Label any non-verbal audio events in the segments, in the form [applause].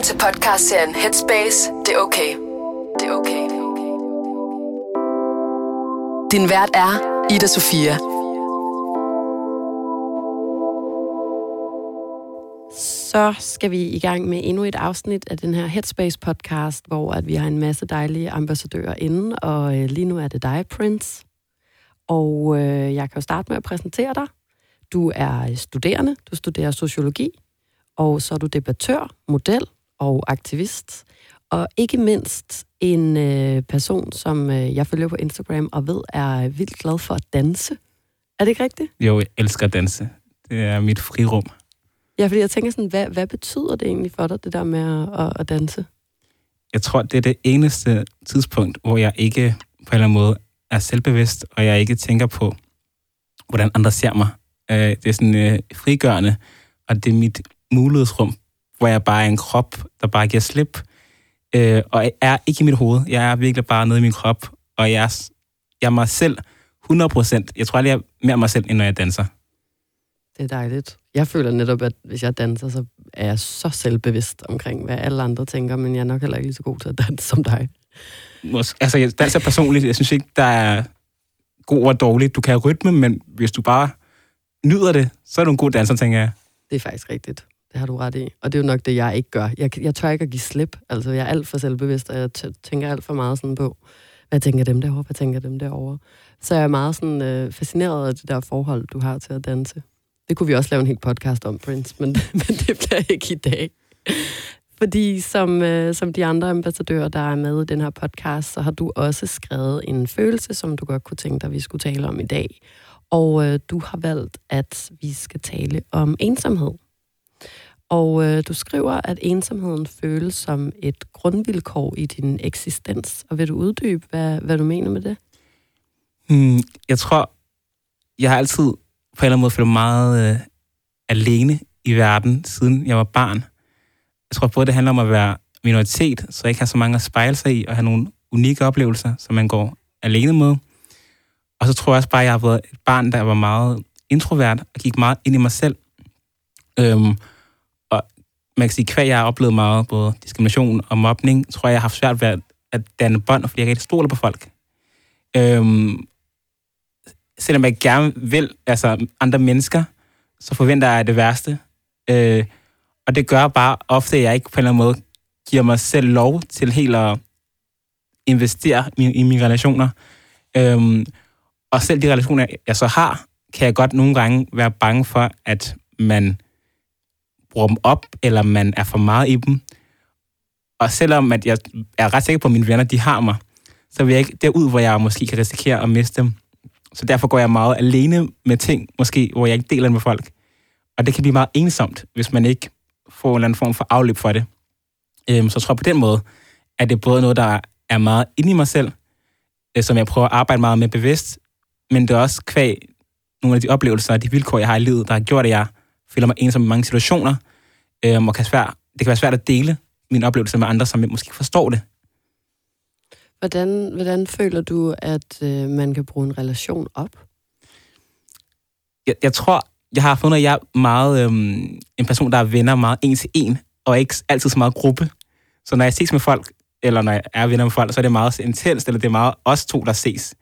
Velkommen til podcastserien Headspace. Det er okay. Det er okay. Din vært er Ida Sofia. Så skal vi i gang med endnu et afsnit af den her Headspace podcast, hvor at vi har en masse dejlige ambassadører inde, og øh, lige nu er det dig, Prince. Og øh, jeg kan jo starte med at præsentere dig. Du er studerende, du studerer sociologi, og så er du debattør, model og aktivist. Og ikke mindst en øh, person, som øh, jeg følger på Instagram og ved er vildt glad for at danse. Er det ikke rigtigt? Jo, jeg elsker at danse. Det er mit frirum. Ja, fordi jeg tænker sådan, hvad, hvad betyder det egentlig for dig, det der med at, at, at danse? Jeg tror, det er det eneste tidspunkt, hvor jeg ikke på en eller anden måde er selvbevidst, og jeg ikke tænker på, hvordan andre ser mig. Øh, det er sådan øh, frigørende, og det er mit mulighedsrum, hvor jeg bare er en krop, der bare giver slip. Øh, og jeg er ikke i mit hoved. Jeg er virkelig bare nede i min krop, og jeg er, jeg er mig selv 100 procent. Jeg tror aldrig, jeg er mere mig selv, end når jeg danser. Det er dejligt. Jeg føler netop, at hvis jeg danser, så er jeg så selvbevidst omkring, hvad alle andre tænker, men jeg er nok heller ikke lige så god til at danse som dig. Mås- Altså, jeg danser personligt. Jeg synes ikke, der er god og dårligt. Du kan have rytme, men hvis du bare nyder det, så er du en god danser, tænker jeg. Det er faktisk rigtigt. Det har du ret i. Og det er jo nok det, jeg ikke gør. Jeg, jeg tør ikke at give slip. Altså, jeg er alt for selvbevidst, og jeg t- tænker alt for meget sådan på, hvad tænker dem derovre, hvad tænker dem derovre. Så jeg er meget sådan, øh, fascineret af det der forhold, du har til at danse. Det kunne vi også lave en helt podcast om, Prince, men, [laughs] men det bliver ikke i dag. Fordi som, øh, som de andre ambassadører, der er med i den her podcast, så har du også skrevet en følelse, som du godt kunne tænke dig, vi skulle tale om i dag. Og øh, du har valgt, at vi skal tale om ensomhed. Og øh, du skriver, at ensomheden føles som et grundvilkår i din eksistens. Og vil du uddybe, hvad, hvad du mener med det? Hmm, jeg tror, jeg har altid på en eller anden måde følt mig meget øh, alene i verden, siden jeg var barn. Jeg tror både, det handler om at være minoritet, så jeg ikke har så mange at spejle sig i, og have nogle unikke oplevelser, som man går alene med. Og så tror jeg også bare, at jeg har været et barn, der var meget introvert, og gik meget ind i mig selv. Øhm, man kan sige, at jeg har oplevet meget, både diskrimination og mobning, tror jeg, jeg har haft svært ved at, at danne bånd, fordi jeg ikke rigtig stoler på folk. Øhm, selvom jeg gerne vil altså andre mennesker, så forventer jeg det værste. Øh, og det gør bare ofte, at jeg ikke på en eller anden måde giver mig selv lov til helt at investere i, i mine relationer. Øhm, og selv de relationer, jeg så har, kan jeg godt nogle gange være bange for, at man bruger dem op, eller man er for meget i dem. Og selvom at jeg er ret sikker på, at mine venner de har mig, så vil jeg ikke derud, hvor jeg måske kan risikere at miste dem. Så derfor går jeg meget alene med ting, måske, hvor jeg ikke deler det med folk. Og det kan blive meget ensomt, hvis man ikke får en eller anden form for afløb for det. Øhm, så jeg tror på den måde, at det både noget, der er meget inde i mig selv, øh, som jeg prøver at arbejde meget med bevidst, men det er også kvæg nogle af de oplevelser og de vilkår, jeg har i livet, der har gjort, at jeg føler mig ensom i mange situationer, øhm, og kan svært, det kan være svært at dele mine oplevelser med andre, som måske ikke forstår det. Hvordan, hvordan føler du, at øh, man kan bruge en relation op? Jeg, jeg tror, jeg har fundet, at jeg er meget øhm, en person, der er venner meget en til en, og ikke altid så meget gruppe. Så når jeg ses med folk, eller når jeg er venner med folk, så er det meget intenst, eller det er meget os to, der ses.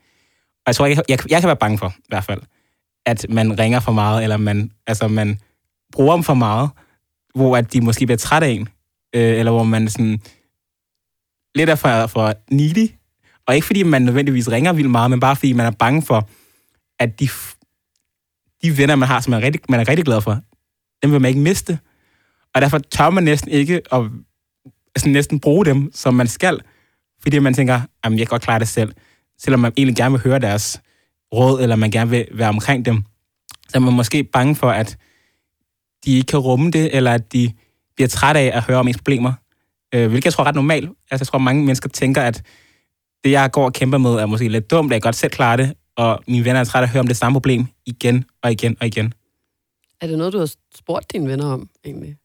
Og jeg tror, jeg, jeg, jeg kan være bange for, i hvert fald, at man ringer for meget, eller man, altså, man bruger dem for meget, hvor at de måske bliver trætte af en, øh, eller hvor man sådan lidt er for, for needy, og ikke fordi man nødvendigvis ringer vildt meget, men bare fordi man er bange for, at de, de venner, man har, som man er rigtig, man er rigtig glad for, dem vil man ikke miste. Og derfor tør man næsten ikke at altså næsten bruge dem, som man skal, fordi man tænker, at jeg kan godt klare det selv. Selvom man egentlig gerne vil høre deres råd, eller man gerne vil være omkring dem, så er man måske bange for, at de ikke kan rumme det, eller at de bliver træt af at høre om ens problemer. Øh, hvilket jeg tror er ret normalt. Altså, jeg tror, mange mennesker tænker, at det, jeg går og kæmper med, er måske lidt dumt, at jeg godt selv klarer det, og mine venner er trætte af at høre om det samme problem igen og igen og igen. Er det noget, du har spurgt dine venner om, egentlig?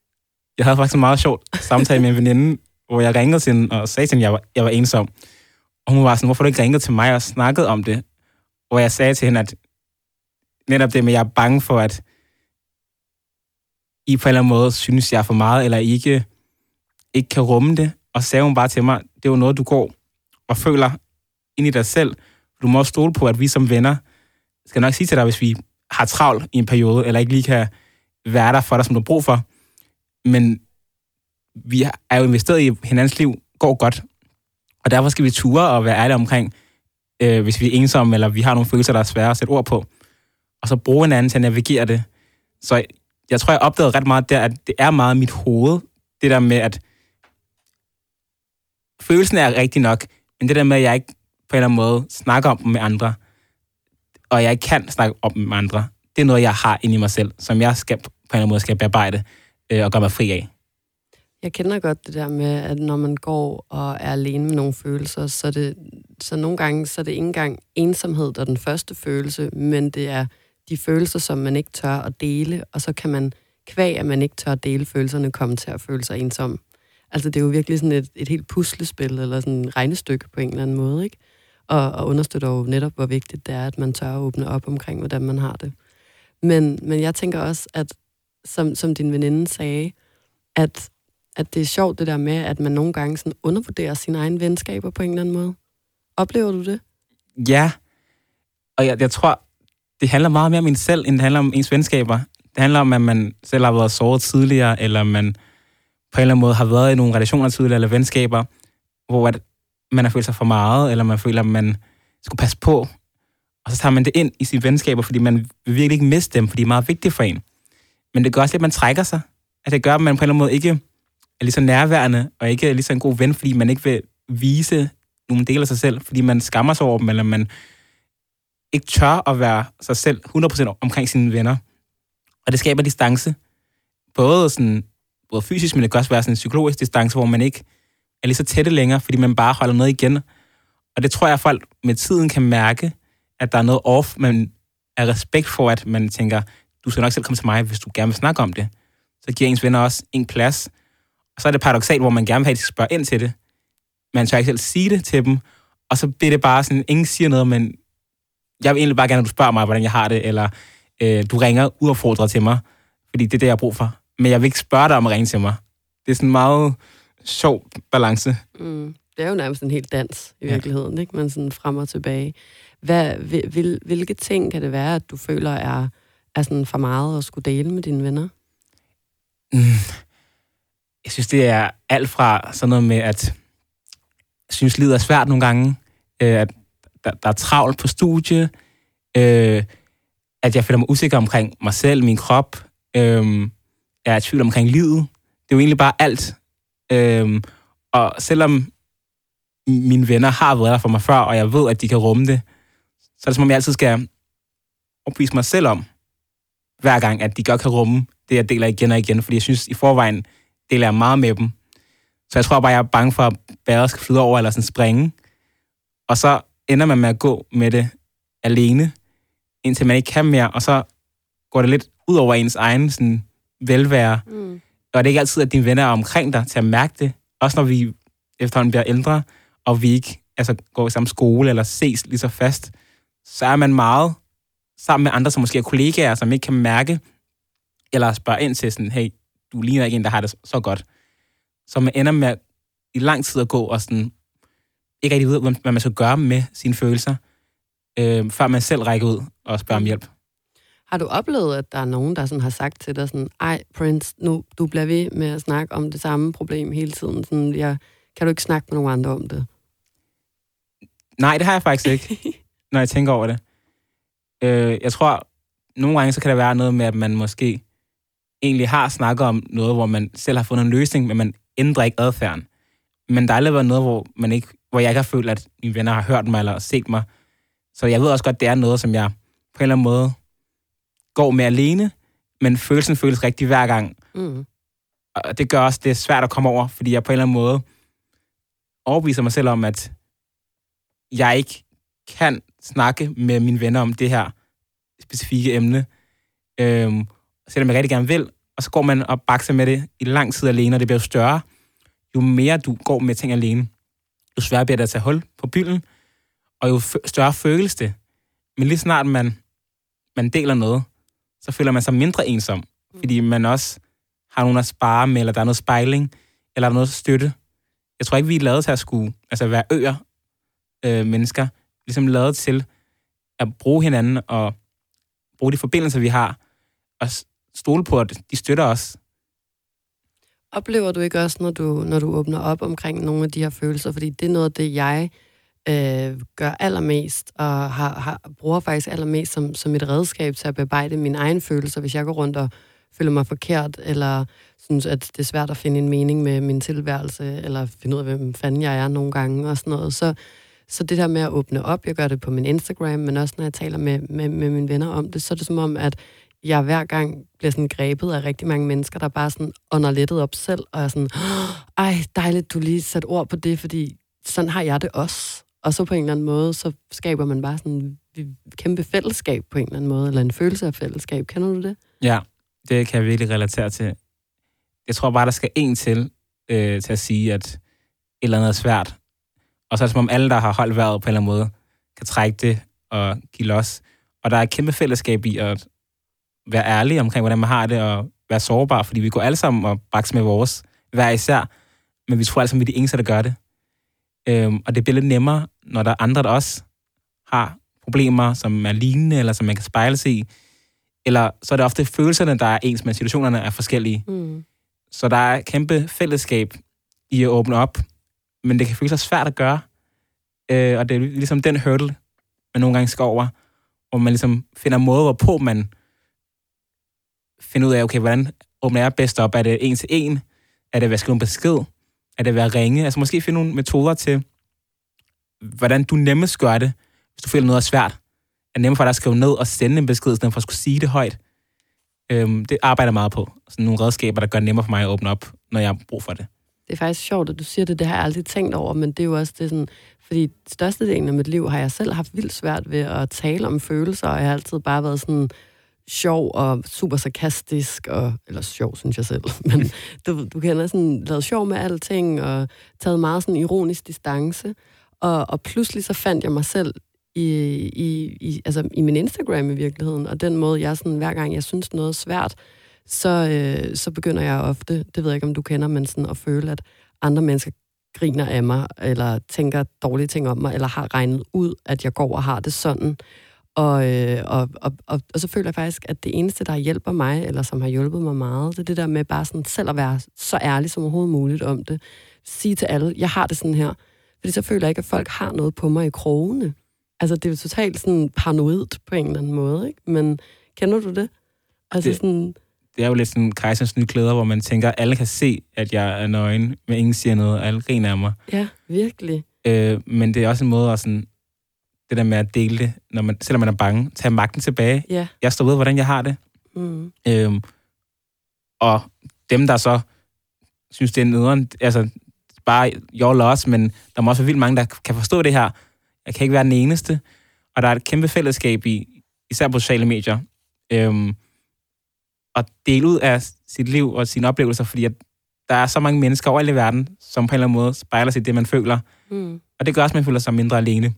Jeg havde faktisk en meget sjovt samtale med en veninde, hvor jeg ringede til hende og sagde til hende, at jeg var, jeg var ensom. Og hun var sådan, hvorfor du ikke ringet til mig og snakket om det? Hvor jeg sagde til hende, at netop det med, at jeg er bange for, at i på en eller anden måde synes, jeg er for meget, eller I ikke ikke kan rumme det. Og så sagde hun bare til mig, det er jo noget, du går og føler ind i dig selv. Du må også stole på, at vi som venner skal nok sige til dig, hvis vi har travlt i en periode, eller ikke lige kan være der for dig, som du har brug for. Men vi er jo investeret i hinandens liv, går godt. Og derfor skal vi ture og være ærlige omkring, øh, hvis vi er ensomme, eller vi har nogle følelser, der er svære at sætte ord på. Og så bruge hinanden til at navigere det. Så jeg tror, jeg opdagede ret meget der, at det er meget mit hoved, det der med, at følelsen er rigtig nok, men det der med, at jeg ikke på en eller anden måde snakker om dem med andre, og jeg ikke kan snakke om dem med andre, det er noget, jeg har inde i mig selv, som jeg skal, på en eller anden måde skal bearbejde øh, og gøre mig fri af. Jeg kender godt det der med, at når man går og er alene med nogle følelser, så, det, så nogle gange så er det ikke engang ensomhed, der er den første følelse, men det er de følelser, som man ikke tør at dele, og så kan man, kvæg at man ikke tør at dele følelserne, komme til at føle sig ensom. Altså det er jo virkelig sådan et, et helt puslespil, eller sådan et regnestykke på en eller anden måde, ikke? Og, og understøtter jo netop, hvor vigtigt det er, at man tør at åbne op omkring, hvordan man har det. Men, men jeg tænker også, at som, som din veninde sagde, at, at det er sjovt det der med, at man nogle gange sådan undervurderer sine egne venskaber på en eller anden måde. Oplever du det? Ja, og jeg, jeg tror, det handler meget mere om en selv, end det handler om ens venskaber. Det handler om, at man selv har været såret tidligere, eller man på en eller anden måde har været i nogle relationer tidligere, eller venskaber, hvor at man har følt sig for meget, eller man føler, at man skulle passe på. Og så tager man det ind i sine venskaber, fordi man vil virkelig ikke miste dem, fordi de er meget vigtige for en. Men det gør også lidt, at man trækker sig. At det gør, at man på en eller anden måde ikke er lige så nærværende, og ikke er lige så en god ven, fordi man ikke vil vise nogle dele af sig selv, fordi man skammer sig over dem, eller man ikke tør at være sig selv 100% omkring sine venner. Og det skaber distance. Både, sådan, både fysisk, men det kan også være sådan en psykologisk distance, hvor man ikke er lige så tætte længere, fordi man bare holder noget igen. Og det tror jeg, at folk med tiden kan mærke, at der er noget off, men er respekt for, at man tænker, du skal nok selv komme til mig, hvis du gerne vil snakke om det. Så giver ens venner også en plads. Og så er det paradoxalt, hvor man gerne vil have, at de skal spørge ind til det. Man tør ikke selv sige det til dem, og så bliver det bare sådan, ingen siger noget, men jeg vil egentlig bare gerne, at du spørger mig, hvordan jeg har det, eller øh, du ringer uaffordret til mig, fordi det er det, jeg har brug for. Men jeg vil ikke spørge dig om at ringe til mig. Det er sådan en meget sjov balance. Mm. Det er jo nærmest en helt dans i virkeligheden, ja. ikke? Man sådan frem og tilbage. Hvad, hvil, hvilke ting kan det være, at du føler er, er sådan for meget at skulle dele med dine venner? Mm. Jeg synes, det er alt fra sådan noget med, at jeg synes, livet er svært nogle gange. Øh, at der, der er travlt på studie. Øh, at jeg føler mig usikker omkring mig selv, min krop. Øh, jeg er i tvivl omkring livet. Det er jo egentlig bare alt. Øh, og selvom mine venner har været der for mig før, og jeg ved, at de kan rumme det, så er det som om, jeg altid skal opvise mig selv om, hver gang, at de godt kan rumme det, jeg deler igen og igen, fordi jeg synes, i forvejen deler jeg meget med dem. Så jeg tror bare, jeg er bange for, at bæret skal flyde over eller sådan springe. Og så ender man med at gå med det alene, indtil man ikke kan mere, og så går det lidt ud over ens egen sådan, velvære. Mm. Og det er ikke altid, at dine venner er omkring dig til at mærke det. Også når vi efterhånden bliver ældre, og vi ikke altså, går i samme skole eller ses lige så fast, så er man meget sammen med andre, som måske er kollegaer, som ikke kan mærke, eller spørge ind til sådan, hey, du ligner ikke en, der har det så godt. Så man ender med i lang tid at gå og sådan, ikke rigtig ved, hvad man skal gøre med sine følelser, øh, før man selv rækker ud og spørger om hjælp. Har du oplevet, at der er nogen, der sådan har sagt til dig sådan, ej, Prince, nu, du bliver ved med at snakke om det samme problem hele tiden. Sådan, jeg, kan du ikke snakke med nogen andre om det? Nej, det har jeg faktisk ikke, [laughs] når jeg tænker over det. Øh, jeg tror, nogle gange så kan der være noget med, at man måske egentlig har snakket om noget, hvor man selv har fundet en løsning, men man ændrer ikke adfærden. Men der er aldrig været noget, hvor, man ikke, hvor jeg ikke har følt, at mine venner har hørt mig eller set mig. Så jeg ved også godt, det er noget, som jeg på en eller anden måde går med alene, men følelsen føles rigtig hver gang. Mm. Og det gør også, det er svært at komme over, fordi jeg på en eller anden måde overbeviser mig selv om, at jeg ikke kan snakke med mine venner om det her specifikke emne. Øhm, selvom jeg rigtig gerne vil, og så går man og bakser med det i lang tid alene, og det bliver jo større. Jo mere du går med ting alene, jo sværere bliver det at tage hul på bylden, og jo større føles det. Men lige snart man, man deler noget, så føler man sig mindre ensom, fordi man også har nogen at spare med, eller der er noget spejling eller er der noget støtte? Jeg tror ikke, vi er lavet til at skulle altså være øer øh, mennesker. Ligesom lavet til at bruge hinanden og bruge de forbindelser, vi har, og stole på, at de støtter os. Oplever du ikke også, når du, når du åbner op omkring nogle af de her følelser? Fordi det er noget af det, jeg øh, gør allermest, og har, har, bruger faktisk allermest som, som et redskab til at bearbejde mine egne følelser, hvis jeg går rundt og føler mig forkert, eller synes, at det er svært at finde en mening med min tilværelse, eller finde ud af, hvem fanden jeg er nogle gange, og sådan noget. Så, så det der med at åbne op, jeg gør det på min Instagram, men også når jeg taler med, med, med mine venner om det, så er det som om, at jeg hver gang bliver sådan grebet af rigtig mange mennesker, der bare sådan ånder lettet op selv, og er sådan, ej, dejligt, du lige sat ord på det, fordi sådan har jeg det også. Og så på en eller anden måde, så skaber man bare sådan en kæmpe fællesskab på en eller anden måde, eller en følelse af fællesskab. Kender du det? Ja, det kan jeg virkelig relatere til. Jeg tror bare, der skal en til, øh, til at sige, at et eller andet er svært. Og så er det som om alle, der har holdt vejret på en eller anden måde, kan trække det og give los. Og der er et kæmpe fællesskab i at være ærlig omkring, hvordan man har det, og være sårbar, fordi vi går alle sammen og bakser med vores hver især, men vi tror alle sammen, vi er de eneste, der gør det. Øhm, og det bliver lidt nemmere, når der er andre, der også har problemer, som er lignende, eller som man kan spejle sig i. Eller så er det ofte følelserne, der er ens, men situationerne er forskellige. Mm. Så der er kæmpe fællesskab i at åbne op, men det kan føles svært at gøre. Øh, og det er ligesom den hurdle, man nogle gange skal over, hvor man ligesom finder måder, hvorpå man finde ud af, okay, hvordan åbner jeg bedst op? Er det en til en? Er det ved at skrive en besked? Er det ved at ringe? Altså måske finde nogle metoder til, hvordan du nemmest gør det, hvis du føler noget er svært. Er nemmere for dig at skrive ned og sende en besked, i stedet for at skulle sige det højt. Øhm, det arbejder jeg meget på. Sådan nogle redskaber, der gør det nemmere for mig at åbne op, når jeg har brug for det. Det er faktisk sjovt, at du siger det. Det har jeg aldrig tænkt over, men det er jo også det sådan... Fordi størstedelen af mit liv har jeg selv haft vildt svært ved at tale om følelser, og jeg har altid bare været sådan sjov og super sarkastisk, og, eller sjov, synes jeg selv, [laughs] men du, du kender sådan, lavet sjov med alting, og taget meget sådan ironisk distance, og, og pludselig så fandt jeg mig selv i, i, i, altså i min Instagram i virkeligheden, og den måde, jeg sådan, hver gang jeg synes noget er svært, så, øh, så begynder jeg ofte, det ved jeg ikke, om du kender, men sådan at føle, at andre mennesker griner af mig, eller tænker dårlige ting om mig, eller har regnet ud, at jeg går og har det sådan. Og, øh, og, og, og, og så føler jeg faktisk, at det eneste, der hjælper mig, eller som har hjulpet mig meget, det er det der med bare sådan selv at være så ærlig som overhovedet muligt om det. Sige til alle, jeg har det sådan her. Fordi så føler jeg ikke, at folk har noget på mig i krogene. Altså, det er jo totalt sådan paranoid på en eller anden måde, ikke? Men kender du det? Altså det, sådan... Det er jo lidt sådan kejserens nye klæder, hvor man tænker, at alle kan se, at jeg er nøgen, men ingen siger noget, og alle griner af mig. Ja, virkelig. Øh, men det er også en måde at sådan det der med at dele det, når man, selvom man er bange, tage magten tilbage. Ja. Jeg står ved, hvordan jeg har det. Mm. Øhm, og dem, der så synes, det er nederen, altså bare your loss, men der må også være vildt mange, der kan forstå det her. Jeg kan ikke være den eneste. Og der er et kæmpe fællesskab i, især på sociale medier, øhm, at dele ud af sit liv og sine oplevelser, fordi at der er så mange mennesker over i verden, som på en eller anden måde spejler sig i det, man føler. Mm. Og det gør også, at man føler sig mindre alene.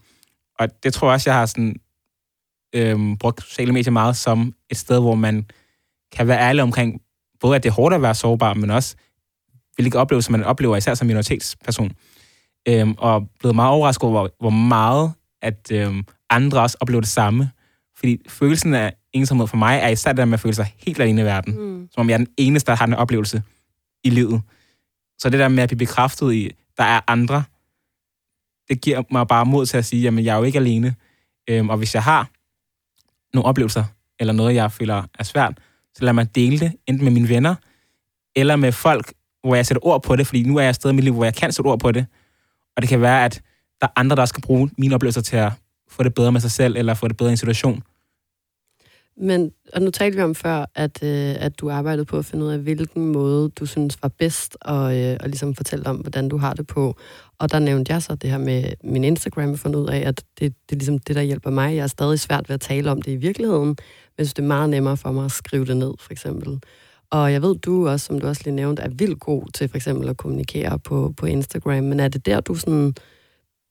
Og det tror jeg også, jeg har sådan, øhm, brugt sociale medier meget som et sted, hvor man kan være ærlig omkring, både at det er hårdt at være sårbar, men også hvilke oplevelser man oplever, især som minoritetsperson. Øhm, og blevet meget overrasket over, hvor meget at øhm, andre også oplever det samme. Fordi følelsen af ensomhed for mig er især det der med at føle sig helt alene i verden. Mm. Som om jeg er den eneste, der har en oplevelse i livet. Så det der med at blive bekræftet i, der er andre, det giver mig bare mod til at sige, jamen jeg er jo ikke alene. Øhm, og hvis jeg har nogle oplevelser, eller noget, jeg føler er svært, så lad mig dele det, enten med mine venner, eller med folk, hvor jeg sætter ord på det, fordi nu er jeg stadig i mit liv, hvor jeg kan sætte ord på det. Og det kan være, at der er andre, der skal bruge mine oplevelser til at få det bedre med sig selv, eller få det bedre i en situation. Men, og nu talte vi om før, at, øh, at du arbejdede på at finde ud af, hvilken måde du synes var bedst, og, øh, og ligesom fortælle om, hvordan du har det på. Og der nævnte jeg så det her med min Instagram, og fundet ud af, at det, det er ligesom det, der hjælper mig. Jeg er stadig svært ved at tale om det i virkeligheden, men jeg synes, det er meget nemmere for mig at skrive det ned, for eksempel. Og jeg ved, du også, som du også lige nævnte, er vildt god til for eksempel at kommunikere på, på Instagram, men er det der, du sådan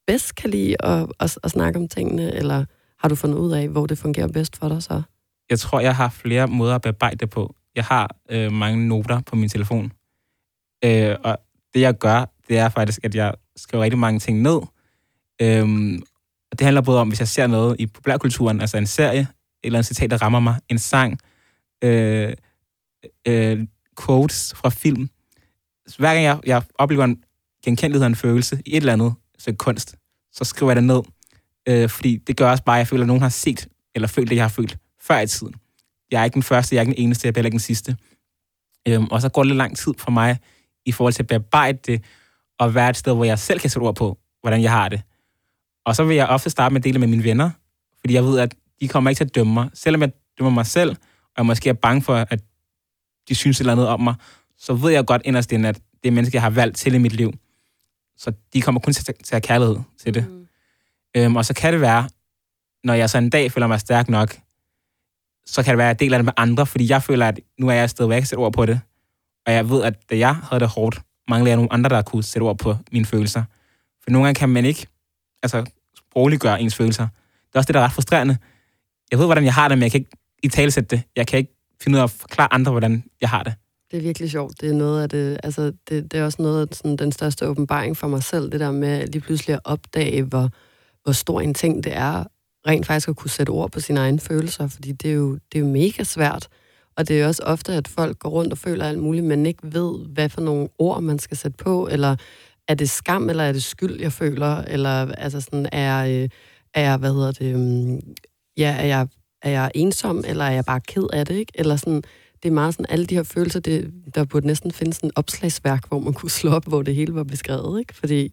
bedst kan lide at, at, at snakke om tingene, eller har du fundet ud af, hvor det fungerer bedst for dig så? Jeg tror, jeg har flere måder at bearbejde det på. Jeg har øh, mange noter på min telefon, øh, og det jeg gør, det er faktisk, at jeg skriver rigtig mange ting ned. Øh, og det handler både om, hvis jeg ser noget i populærkulturen, altså en serie, et eller andet citat, der rammer mig, en sang, øh, øh, quotes fra film. Så hver gang jeg, jeg oplever en genkendelighed og en følelse i et eller andet så kunst, så skriver jeg det ned. Øh, fordi det gør også bare, at jeg føler, at nogen har set eller følt det, jeg har følt før i tiden. Jeg er ikke den første, jeg er ikke den eneste, jeg er heller ikke den sidste. Øhm, og så går det lidt lang tid for mig i forhold til at bearbejde det, og være et sted, hvor jeg selv kan sætte ord på, hvordan jeg har det. Og så vil jeg ofte starte med at dele med mine venner, fordi jeg ved, at de kommer ikke til at dømme mig. Selvom jeg dømmer mig selv, og jeg måske er bange for, at de synes et eller andet om mig, så ved jeg godt inderst inden, at det er mennesker, jeg har valgt til i mit liv. Så de kommer kun til at have kærlighed til det. Mm. Øhm, og så kan det være, når jeg så en dag føler mig stærk nok, så kan det være, at jeg deler det med andre, fordi jeg føler, at nu er jeg et sted, hvor jeg kan sætte ord på det. Og jeg ved, at da jeg havde det hårdt, manglede jeg nogle andre, der kunne sætte ord på mine følelser. For nogle gange kan man ikke altså, sprogliggøre ens følelser. Det er også det, der er ret frustrerende. Jeg ved, hvordan jeg har det, men jeg kan ikke i talesætte det. Jeg kan ikke finde ud af at forklare andre, hvordan jeg har det. Det er virkelig sjovt. Det er noget af det, altså det, det er også noget af sådan, den største åbenbaring for mig selv, det der med lige pludselig at opdage, hvor, hvor stor en ting det er, rent faktisk at kunne sætte ord på sine egne følelser, fordi det er jo, det er jo mega svært. Og det er også ofte, at folk går rundt og føler alt muligt, men ikke ved, hvad for nogle ord man skal sætte på, eller er det skam, eller er det skyld, jeg føler, eller altså sådan, er, øh, er jeg, hvad hedder det, øhm, ja, er jeg, er jeg ensom, eller er jeg bare ked af det, ikke? Eller sådan, det er meget sådan, alle de her følelser, det, der burde næsten findes en opslagsværk, hvor man kunne slå op, hvor det hele var beskrevet, ikke? Fordi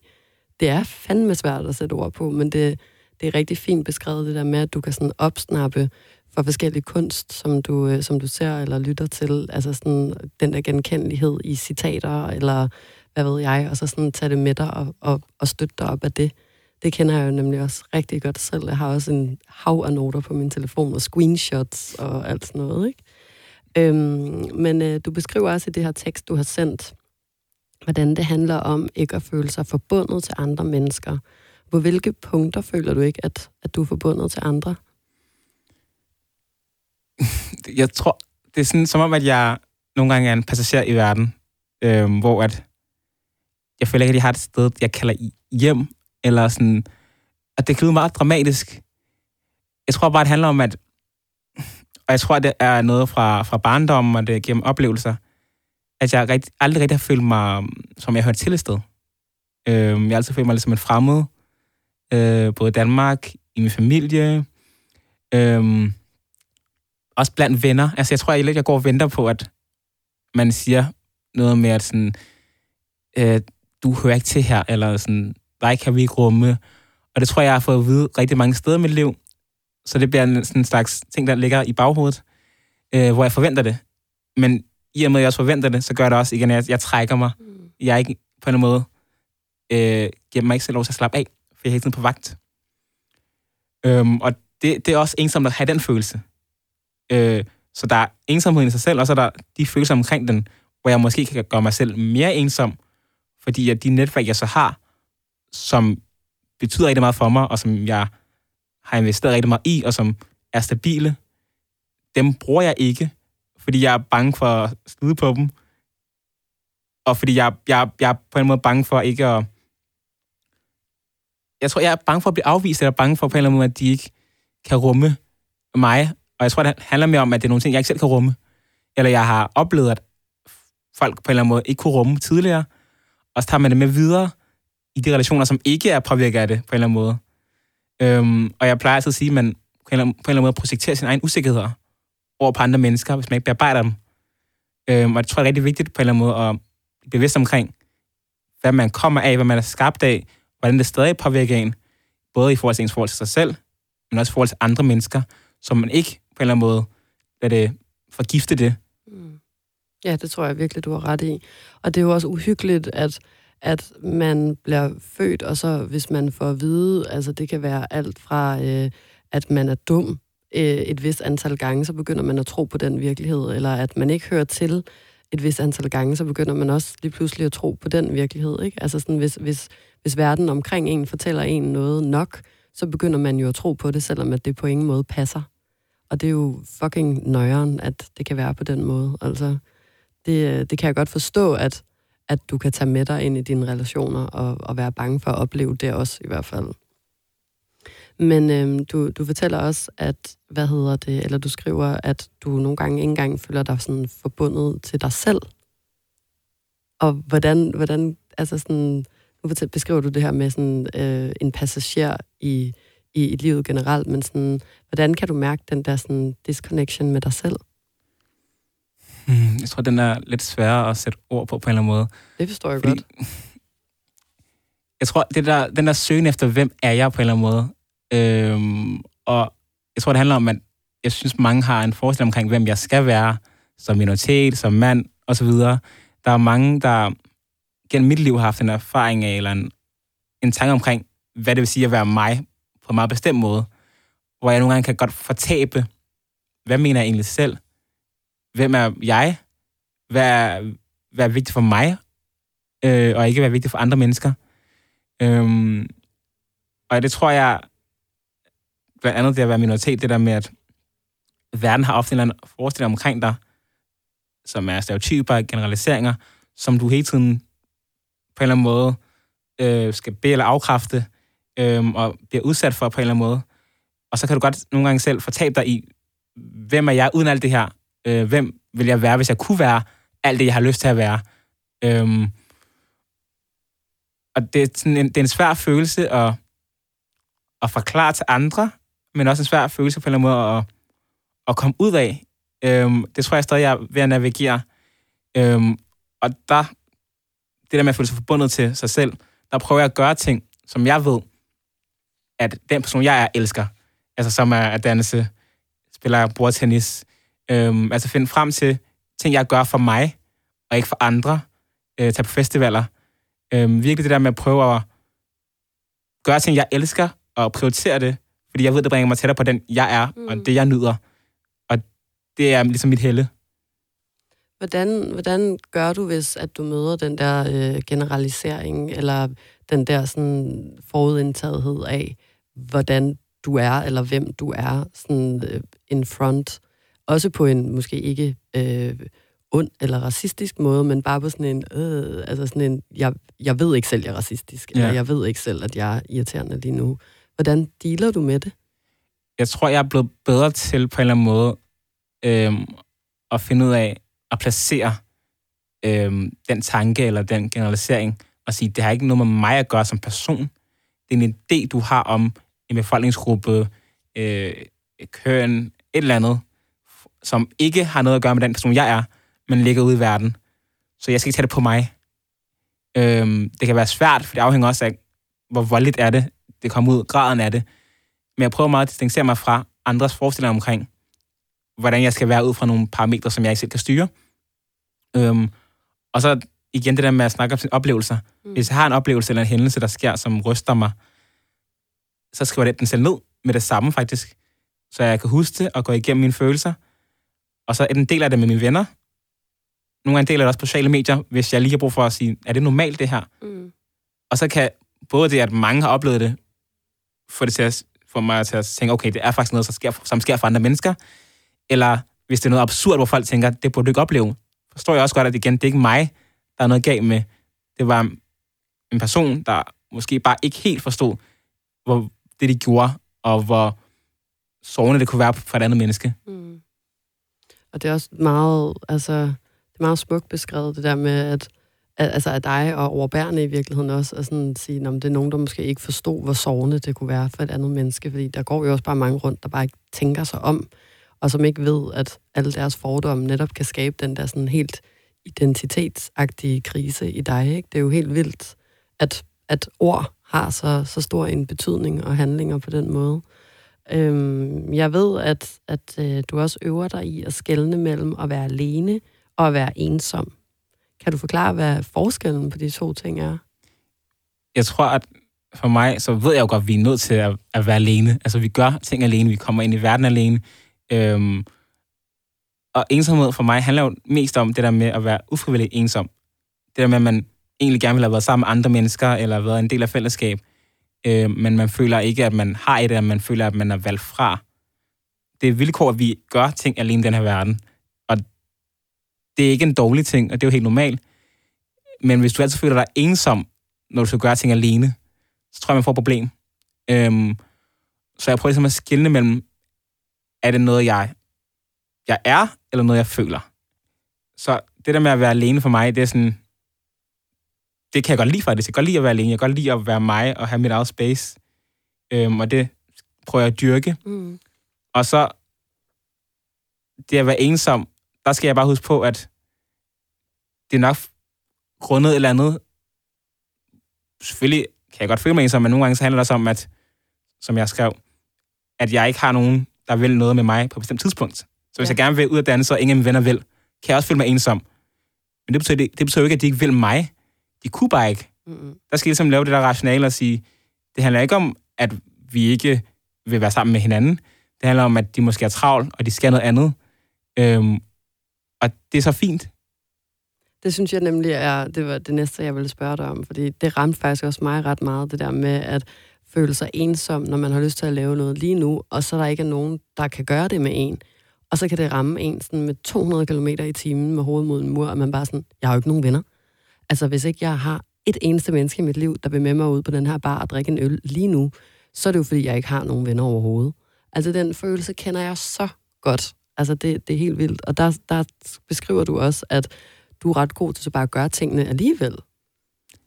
det er fandme svært at sætte ord på, men det, det er rigtig fint beskrevet, det der med, at du kan sådan opsnappe for forskellige kunst, som du, øh, som du ser eller lytter til. Altså sådan den der genkendelighed i citater, eller hvad ved jeg, og så sådan tage det med dig og, og, og støtte dig op af det. Det kender jeg jo nemlig også rigtig godt selv. Jeg har også en hav af noter på min telefon, og screenshots og alt sådan noget, ikke? Øhm, men øh, du beskriver også i det her tekst, du har sendt, hvordan det handler om ikke at føle sig forbundet til andre mennesker. På hvilke punkter føler du ikke, at, at du er forbundet til andre? [laughs] Jeg tror, det er sådan som om, at jeg nogle gange er en passager i verden, øh, hvor at jeg føler ikke, at jeg har et sted, jeg kalder hjem, eller sådan, at det kan lyde meget dramatisk. Jeg tror bare, det handler om, at og jeg tror, at det er noget fra, fra barndommen, og det er gennem oplevelser, at jeg rigt, aldrig rigtig har følt mig, som jeg hørte til et sted. Øh, jeg har altid følt mig lidt som en fremmed, øh, både i Danmark, i min familie, øh, også blandt venner. Altså, jeg tror jeg, jeg går og venter på, at man siger noget med, at sådan, øh, du hører ikke til her, eller sådan, dig kan vi ikke rumme. Og det tror jeg, jeg har fået at vide rigtig mange steder i mit liv. Så det bliver en, sådan en slags ting, der ligger i baghovedet, øh, hvor jeg forventer det. Men i og med, at jeg også forventer det, så gør det også igen, at jeg, jeg trækker mig. Mm. Jeg er ikke på en måde, øh, giver mig ikke selv lov til at slappe af for jeg er hele tiden på vagt. Øhm, og det, det er også ensomt at have den følelse. Øh, så der er ensomheden i sig selv, og så er der de følelser omkring den, hvor jeg måske kan gøre mig selv mere ensom, fordi at de netværk, jeg så har, som betyder rigtig meget for mig, og som jeg har investeret rigtig meget i, og som er stabile, dem bruger jeg ikke, fordi jeg er bange for at slide på dem, og fordi jeg, jeg, jeg er på en måde bange for ikke at jeg tror, jeg er bange for at blive afvist, eller bange for på en eller anden måde, at de ikke kan rumme mig. Og jeg tror, det handler mere om, at det er nogle ting, jeg ikke selv kan rumme. Eller jeg har oplevet, at folk på en eller anden måde ikke kunne rumme tidligere. Og så tager man det med videre i de relationer, som ikke er påvirket af det på en eller anden måde. Øhm, og jeg plejer altid at sige, at man på en, eller anden, på en eller anden måde projekterer sin egen usikkerheder over på andre mennesker, hvis man ikke bearbejder dem. Øhm, og jeg tror, det er rigtig vigtigt på en eller anden måde at blive bevidst omkring, hvad man kommer af, hvad man er skabt af, hvordan det stadig påvirker en, både i forhold til ens forhold til sig selv, men også i forhold til andre mennesker, som man ikke på en eller anden måde lader det forgifte det. Mm. Ja, det tror jeg virkelig, du har ret i. Og det er jo også uhyggeligt, at, at man bliver født, og så hvis man får at vide, altså det kan være alt fra, øh, at man er dum øh, et vist antal gange, så begynder man at tro på den virkelighed, eller at man ikke hører til et vist antal gange, så begynder man også lige pludselig at tro på den virkelighed. Ikke? Altså sådan, hvis, hvis, hvis verden omkring en fortæller en noget nok, så begynder man jo at tro på det, selvom at det på ingen måde passer. Og det er jo fucking nøjeren, at det kan være på den måde. Altså, det, det kan jeg godt forstå, at, at du kan tage med dig ind i dine relationer og, og være bange for at opleve det også i hvert fald. Men øhm, du, du fortæller også, at, hvad hedder det, eller du skriver, at du nogle gange ikke engang føler dig sådan forbundet til dig selv. Og hvordan, hvordan altså sådan, nu beskriver du det her med sådan øh, en passager i, i, i livet generelt, men sådan, hvordan kan du mærke den der sådan disconnection med dig selv? Hmm, jeg tror, den er lidt sværere at sætte ord på på en eller anden måde. Det forstår jeg Fordi, godt. [laughs] Jeg tror, det der, den der søgen efter, hvem er jeg på en eller anden måde. Øhm, og jeg tror, det handler om, at jeg synes, mange har en forestilling omkring, hvem jeg skal være som minoritet, som mand osv. Der er mange, der gennem mit liv har haft en erfaring af, eller en, en tanke omkring, hvad det vil sige at være mig på en meget bestemt måde. Hvor jeg nogle gange kan godt fortabe, hvad mener jeg egentlig selv? Hvem er jeg? Hvad er, hvad er vigtigt for mig? Øh, og ikke hvad er vigtigt for andre mennesker? Øhm, og det tror jeg, blandt andet det at være minoritet, det der med, at verden har ofte en eller anden forestilling omkring dig, som er stereotyper, generaliseringer, som du hele tiden på en eller anden måde øh, skal bede eller afkræfte, øh, og bliver udsat for på en eller anden måde. Og så kan du godt nogle gange selv fortabe dig i, hvem er jeg uden alt det her? Øh, hvem vil jeg være, hvis jeg kunne være alt det, jeg har lyst til at være? Øh, og det er, sådan en, det er en svær følelse at, at forklare til andre, men også en svær følelse på en eller anden måde at, at komme ud af. Øhm, det tror jeg stadig, jeg er ved at navigere. Øhm, og der, det der med at føle sig forbundet til sig selv, der prøver jeg at gøre ting, som jeg ved, at den person, jeg er, elsker. Altså som er at danse, spiller bordtennis. Øhm, altså finde frem til ting, jeg gør for mig, og ikke for andre. Øh, tage på festivaler. Øhm, virkelig det der med at prøve at gøre ting, jeg elsker, og prioritere det, fordi jeg ved, det bringer mig tættere på den, jeg er, mm. og det, jeg nyder. Og det er ligesom mit helle. Hvordan, hvordan gør du, hvis at du møder den der øh, generalisering, eller den der sådan forudindtagethed af, hvordan du er, eller hvem du er, sådan øh, in front, også på en måske ikke øh, ond eller racistisk måde, men bare på sådan en, øh, altså sådan en, jeg, jeg ved ikke selv, jeg er racistisk, ja. eller jeg ved ikke selv, at jeg er irriterende lige nu. Hvordan dealer du med det? Jeg tror, jeg er blevet bedre til på en eller anden måde øh, at finde ud af at placere øh, den tanke eller den generalisering og sige, det har ikke noget med mig at gøre som person. Det er en idé, du har om en befolkningsgruppe, øh, køn, et eller andet, som ikke har noget at gøre med den person, jeg er, men ligger ude i verden. Så jeg skal ikke tage det på mig. Øhm, det kan være svært, for det afhænger også af, hvor voldeligt er det, det kommer ud, graden af det. Men jeg prøver meget at distancere mig fra andres forestillinger omkring, hvordan jeg skal være ud fra nogle parametre, som jeg ikke selv kan styre. Øhm, og så igen det der med at snakke om sine oplevelser. Mm. Hvis jeg har en oplevelse eller en hændelse, der sker, som ryster mig, så skriver jeg den selv ned med det samme faktisk, så jeg kan huske det og gå igennem mine følelser. Og så er en del af det med mine venner. Nogle gange deler det også på sociale medier, hvis jeg lige har brug for at sige, er det normalt det her? Mm. Og så kan både det, at mange har oplevet det, få det til at, for mig til at tænke, okay, det er faktisk noget, som sker, som sker for andre mennesker. Eller hvis det er noget absurd, hvor folk tænker, det burde du ikke opleve. Forstår jeg også godt, at igen, det er ikke mig, der er noget galt med. Det var en person, der måske bare ikke helt forstod, hvor det de gjorde, og hvor sårende det kunne være for et andet menneske. Mm. Og det er også meget, altså, det er meget smukt beskrevet, det der med, at altså af dig og overbærende i virkeligheden også, og sådan sige, om det er nogen, der måske ikke forstod, hvor sovende det kunne være for et andet menneske, fordi der går jo også bare mange rundt, der bare ikke tænker sig om, og som ikke ved, at alle deres fordomme netop kan skabe den der sådan helt identitetsagtige krise i dig. Ikke? Det er jo helt vildt, at, at ord har så, så stor en betydning og handlinger på den måde. Øhm, jeg ved, at, at øh, du også øver dig i at skelne mellem at være alene og at være ensom. Kan du forklare, hvad forskellen på de to ting er? Jeg tror, at for mig, så ved jeg jo godt, at vi er nødt til at, at være alene. Altså, vi gør ting alene, vi kommer ind i verden alene. Øhm, og ensomhed for mig handler jo mest om det der med at være ufrivilligt ensom. Det der med, at man egentlig gerne vil have været sammen med andre mennesker, eller været en del af fællesskab, øh, men man føler ikke, at man har et, eller man føler, at man er valgt fra. Det er vilkår, at vi gør ting alene i den her verden det er ikke en dårlig ting, og det er jo helt normalt. Men hvis du altid føler dig ensom, når du skal gøre ting alene, så tror jeg, man får et problem. Øhm, så jeg prøver ligesom at skille mellem, er det noget, jeg, jeg er, eller noget, jeg føler. Så det der med at være alene for mig, det er sådan, det kan jeg godt lide faktisk. Jeg kan godt lide at være alene. Jeg kan godt lide at være mig og have mit eget space. Øhm, og det prøver jeg at dyrke. Mm. Og så det at være ensom, der skal jeg bare huske på, at det er nok grundet et eller andet. Selvfølgelig kan jeg godt føle mig ensom, men nogle gange så handler det også om, at, som jeg skrev, at jeg ikke har nogen, der vil noget med mig på et bestemt tidspunkt. Så hvis Ja. jeg gerne vil ud af danse, og ingen af mine venner vil, kan jeg også føle mig ensom. Men det betyder, det, det betyder jo ikke, at de ikke vil mig. De kunne bare ikke. Mm. Der skal I ligesom lave det der rationale og sige, det handler ikke om, at vi ikke vil være sammen med hinanden. Det handler om, at de måske er travlt, og de skal noget andet. Øhm, og det er så fint. Det synes jeg nemlig er, det var det næste, jeg ville spørge dig om, fordi det ramte faktisk også mig ret meget, det der med at føle sig ensom, når man har lyst til at lave noget lige nu, og så der ikke er nogen, der kan gøre det med en. Og så kan det ramme en sådan med 200 km i timen med hovedet mod en mur, og man bare sådan, jeg har jo ikke nogen venner. Altså, hvis ikke jeg har et eneste menneske i mit liv, der vil med mig ud på den her bar og drikke en øl lige nu, så er det jo, fordi jeg ikke har nogen venner overhovedet. Altså, den følelse kender jeg så godt. Altså, det, det er helt vildt. Og der, der beskriver du også, at du er ret god til så bare at gøre tingene alligevel.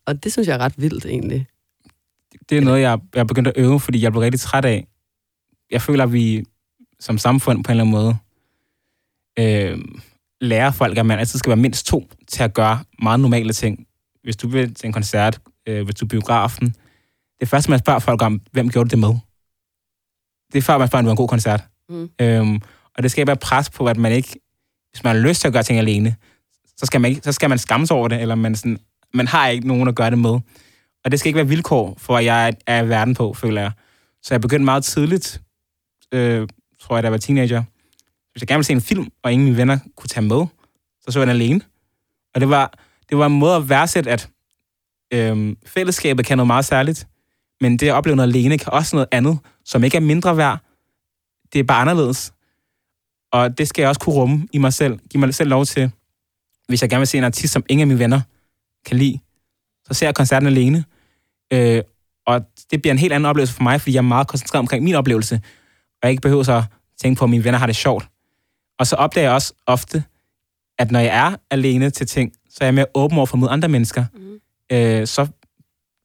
Og det synes jeg er ret vildt, egentlig. Det er noget, jeg, jeg er begyndt at øve, fordi jeg blev rigtig træt af. Jeg føler, at vi som samfund på en eller anden måde øh, lærer folk, at man altid skal være mindst to til at gøre meget normale ting. Hvis du vil til en koncert, øh, hvis du er biografen, det første, man spørger folk om, hvem gjorde du det med? Det er før, man spørger, om det var en god koncert. Mm. Øhm, og det skaber pres på, at man ikke, hvis man har lyst til at gøre ting alene, så skal man, ikke, så skal man skamme sig over det, eller man, sådan, man har ikke nogen at gøre det med. Og det skal ikke være vilkår for, at jeg er, er i verden på, føler jeg. Så jeg begyndte meget tidligt, øh, tror jeg, da jeg var teenager. Hvis jeg gerne ville se en film, og ingen af mine venner kunne tage med, så så jeg den alene. Og det var, det var en måde at værdsætte, at øh, fællesskabet kan noget meget særligt, men det at opleve noget alene kan også noget andet, som ikke er mindre værd. Det er bare anderledes. Og det skal jeg også kunne rumme i mig selv. Giv mig selv lov til, hvis jeg gerne vil se en artist, som ingen af mine venner kan lide, så ser jeg koncerten alene. Øh, og det bliver en helt anden oplevelse for mig, fordi jeg er meget koncentreret omkring min oplevelse, og jeg ikke behøver så at tænke på, at mine venner har det sjovt. Og så opdager jeg også ofte, at når jeg er alene til ting, så er jeg mere åben over for mod andre mennesker. Mm. Øh, så,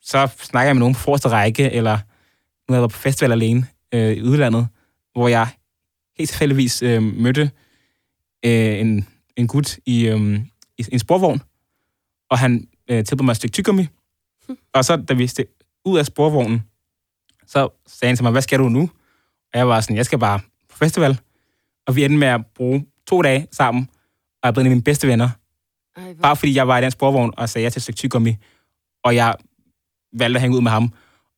så snakker jeg med nogen på forreste række, eller nu har jeg været på festival alene øh, i udlandet, hvor jeg helt tilfældigvis øh, mødte øh, en, en gut i, øh, i en sporvogn, og han øh, tilbød mig et stykke tyggegummi. Og så, da vi steg ud af sporvognen, så sagde han til mig, hvad skal du nu? Og jeg var sådan, jeg skal bare på festival. Og vi endte med at bruge to dage sammen, og jeg blevet en af mine bedste venner. Ej. Bare fordi jeg var i den sporvogn og sagde ja til et stykke tyggegummi, og jeg valgte at hænge ud med ham.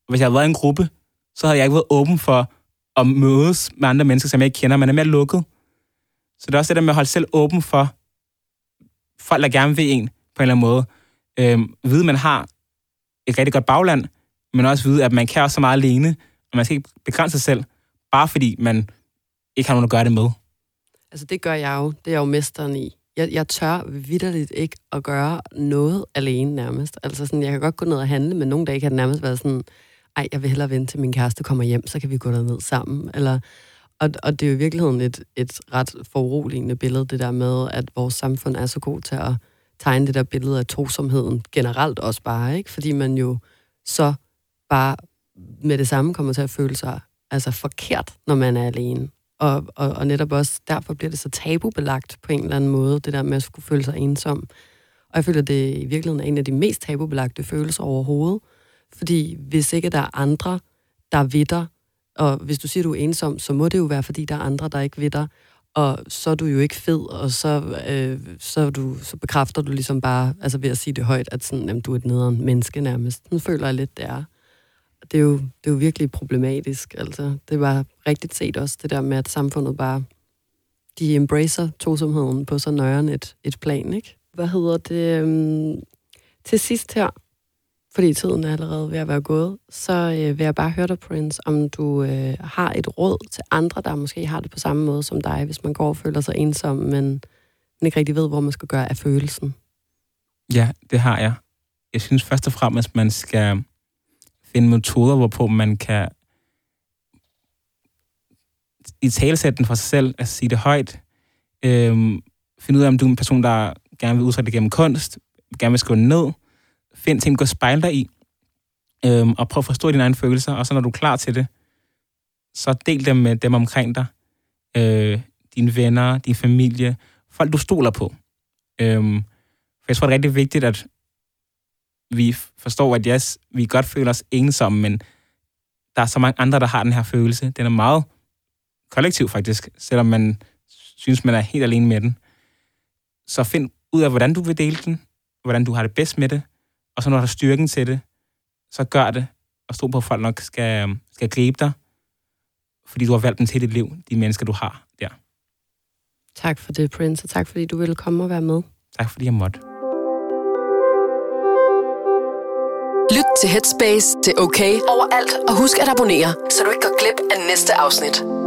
Og hvis jeg havde været i en gruppe, så havde jeg ikke været åben for at mødes med andre mennesker, som jeg ikke kender. Man er mere lukket. Så det er også det der med at holde selv åben for folk, der gerne vil en på en eller anden måde. Øhm, vide, at man har et rigtig godt bagland, men også vide, at man kan også så meget alene, og man skal ikke begrænse sig selv, bare fordi man ikke har nogen at gøre det med. Altså, det gør jeg jo. Det er jeg jo mesteren i. Jeg, jeg tør vidderligt ikke at gøre noget alene nærmest. Altså sådan, jeg kan godt gå ned og handle, men nogle dage kan det nærmest være sådan, ej, jeg vil hellere vente til min kæreste kommer hjem, så kan vi gå derned sammen. Eller, og, og det er jo i virkeligheden et, et ret foruroligende billede, det der med, at vores samfund er så god til at tegne det der billede af tosomheden generelt også bare, ikke? Fordi man jo så bare med det samme kommer til at føle sig altså forkert, når man er alene. Og, og, og netop også derfor bliver det så tabubelagt på en eller anden måde, det der med at skulle føle sig ensom. Og jeg føler, det i virkeligheden er en af de mest tabubelagte følelser overhovedet. Fordi hvis ikke der er andre, der ved dig, og hvis du siger, du er ensom, så må det jo være, fordi der er andre, der ikke ved dig. Og så er du jo ikke fed, og så, øh, så, du, så bekræfter du ligesom bare, altså ved at sige det højt, at sådan, jamen, du er et nederen menneske nærmest. Den føler jeg lidt, det er. Det er jo, det er jo virkelig problematisk. Altså, det var rigtigt set også, det der med, at samfundet bare, de embracer tosomheden på så nøjeren et, et plan, ikke? Hvad hedder det? Øhm, til sidst her, fordi tiden er allerede ved at være gået, så øh, vil jeg bare høre dig, Prince, om du øh, har et råd til andre, der måske har det på samme måde som dig, hvis man går og føler sig ensom, men, men ikke rigtig ved, hvor man skal gøre af følelsen. Ja, det har jeg. Jeg synes først og fremmest, at man skal finde metoder, hvorpå man kan i talesætte for sig selv, altså sige det højt, øhm, finde ud af, om du er en person, der gerne vil udtrykke det gennem kunst, gerne vil skrive ned, find ting, du kan dig i, øhm, og prøv at forstå dine egne følelser, og så når du er klar til det, så del dem med dem omkring dig, øh, dine venner, din familie, folk du stoler på. Øhm, for jeg tror, det er rigtig vigtigt, at vi forstår, at yes, vi godt føler os ensomme, men der er så mange andre, der har den her følelse. Den er meget kollektiv faktisk, selvom man synes, man er helt alene med den. Så find ud af, hvordan du vil dele den, hvordan du har det bedst med det, og så når du har styrken til det, så gør det, og stå på, at folk nok skal, skal gribe dig, fordi du har valgt dem til dit liv, de mennesker, du har der. Tak for det, Prince, og tak fordi du ville komme og være med. Tak fordi jeg måtte. Lyt til Headspace, det er okay overalt, og husk at abonnere, så du ikke går glip af næste afsnit.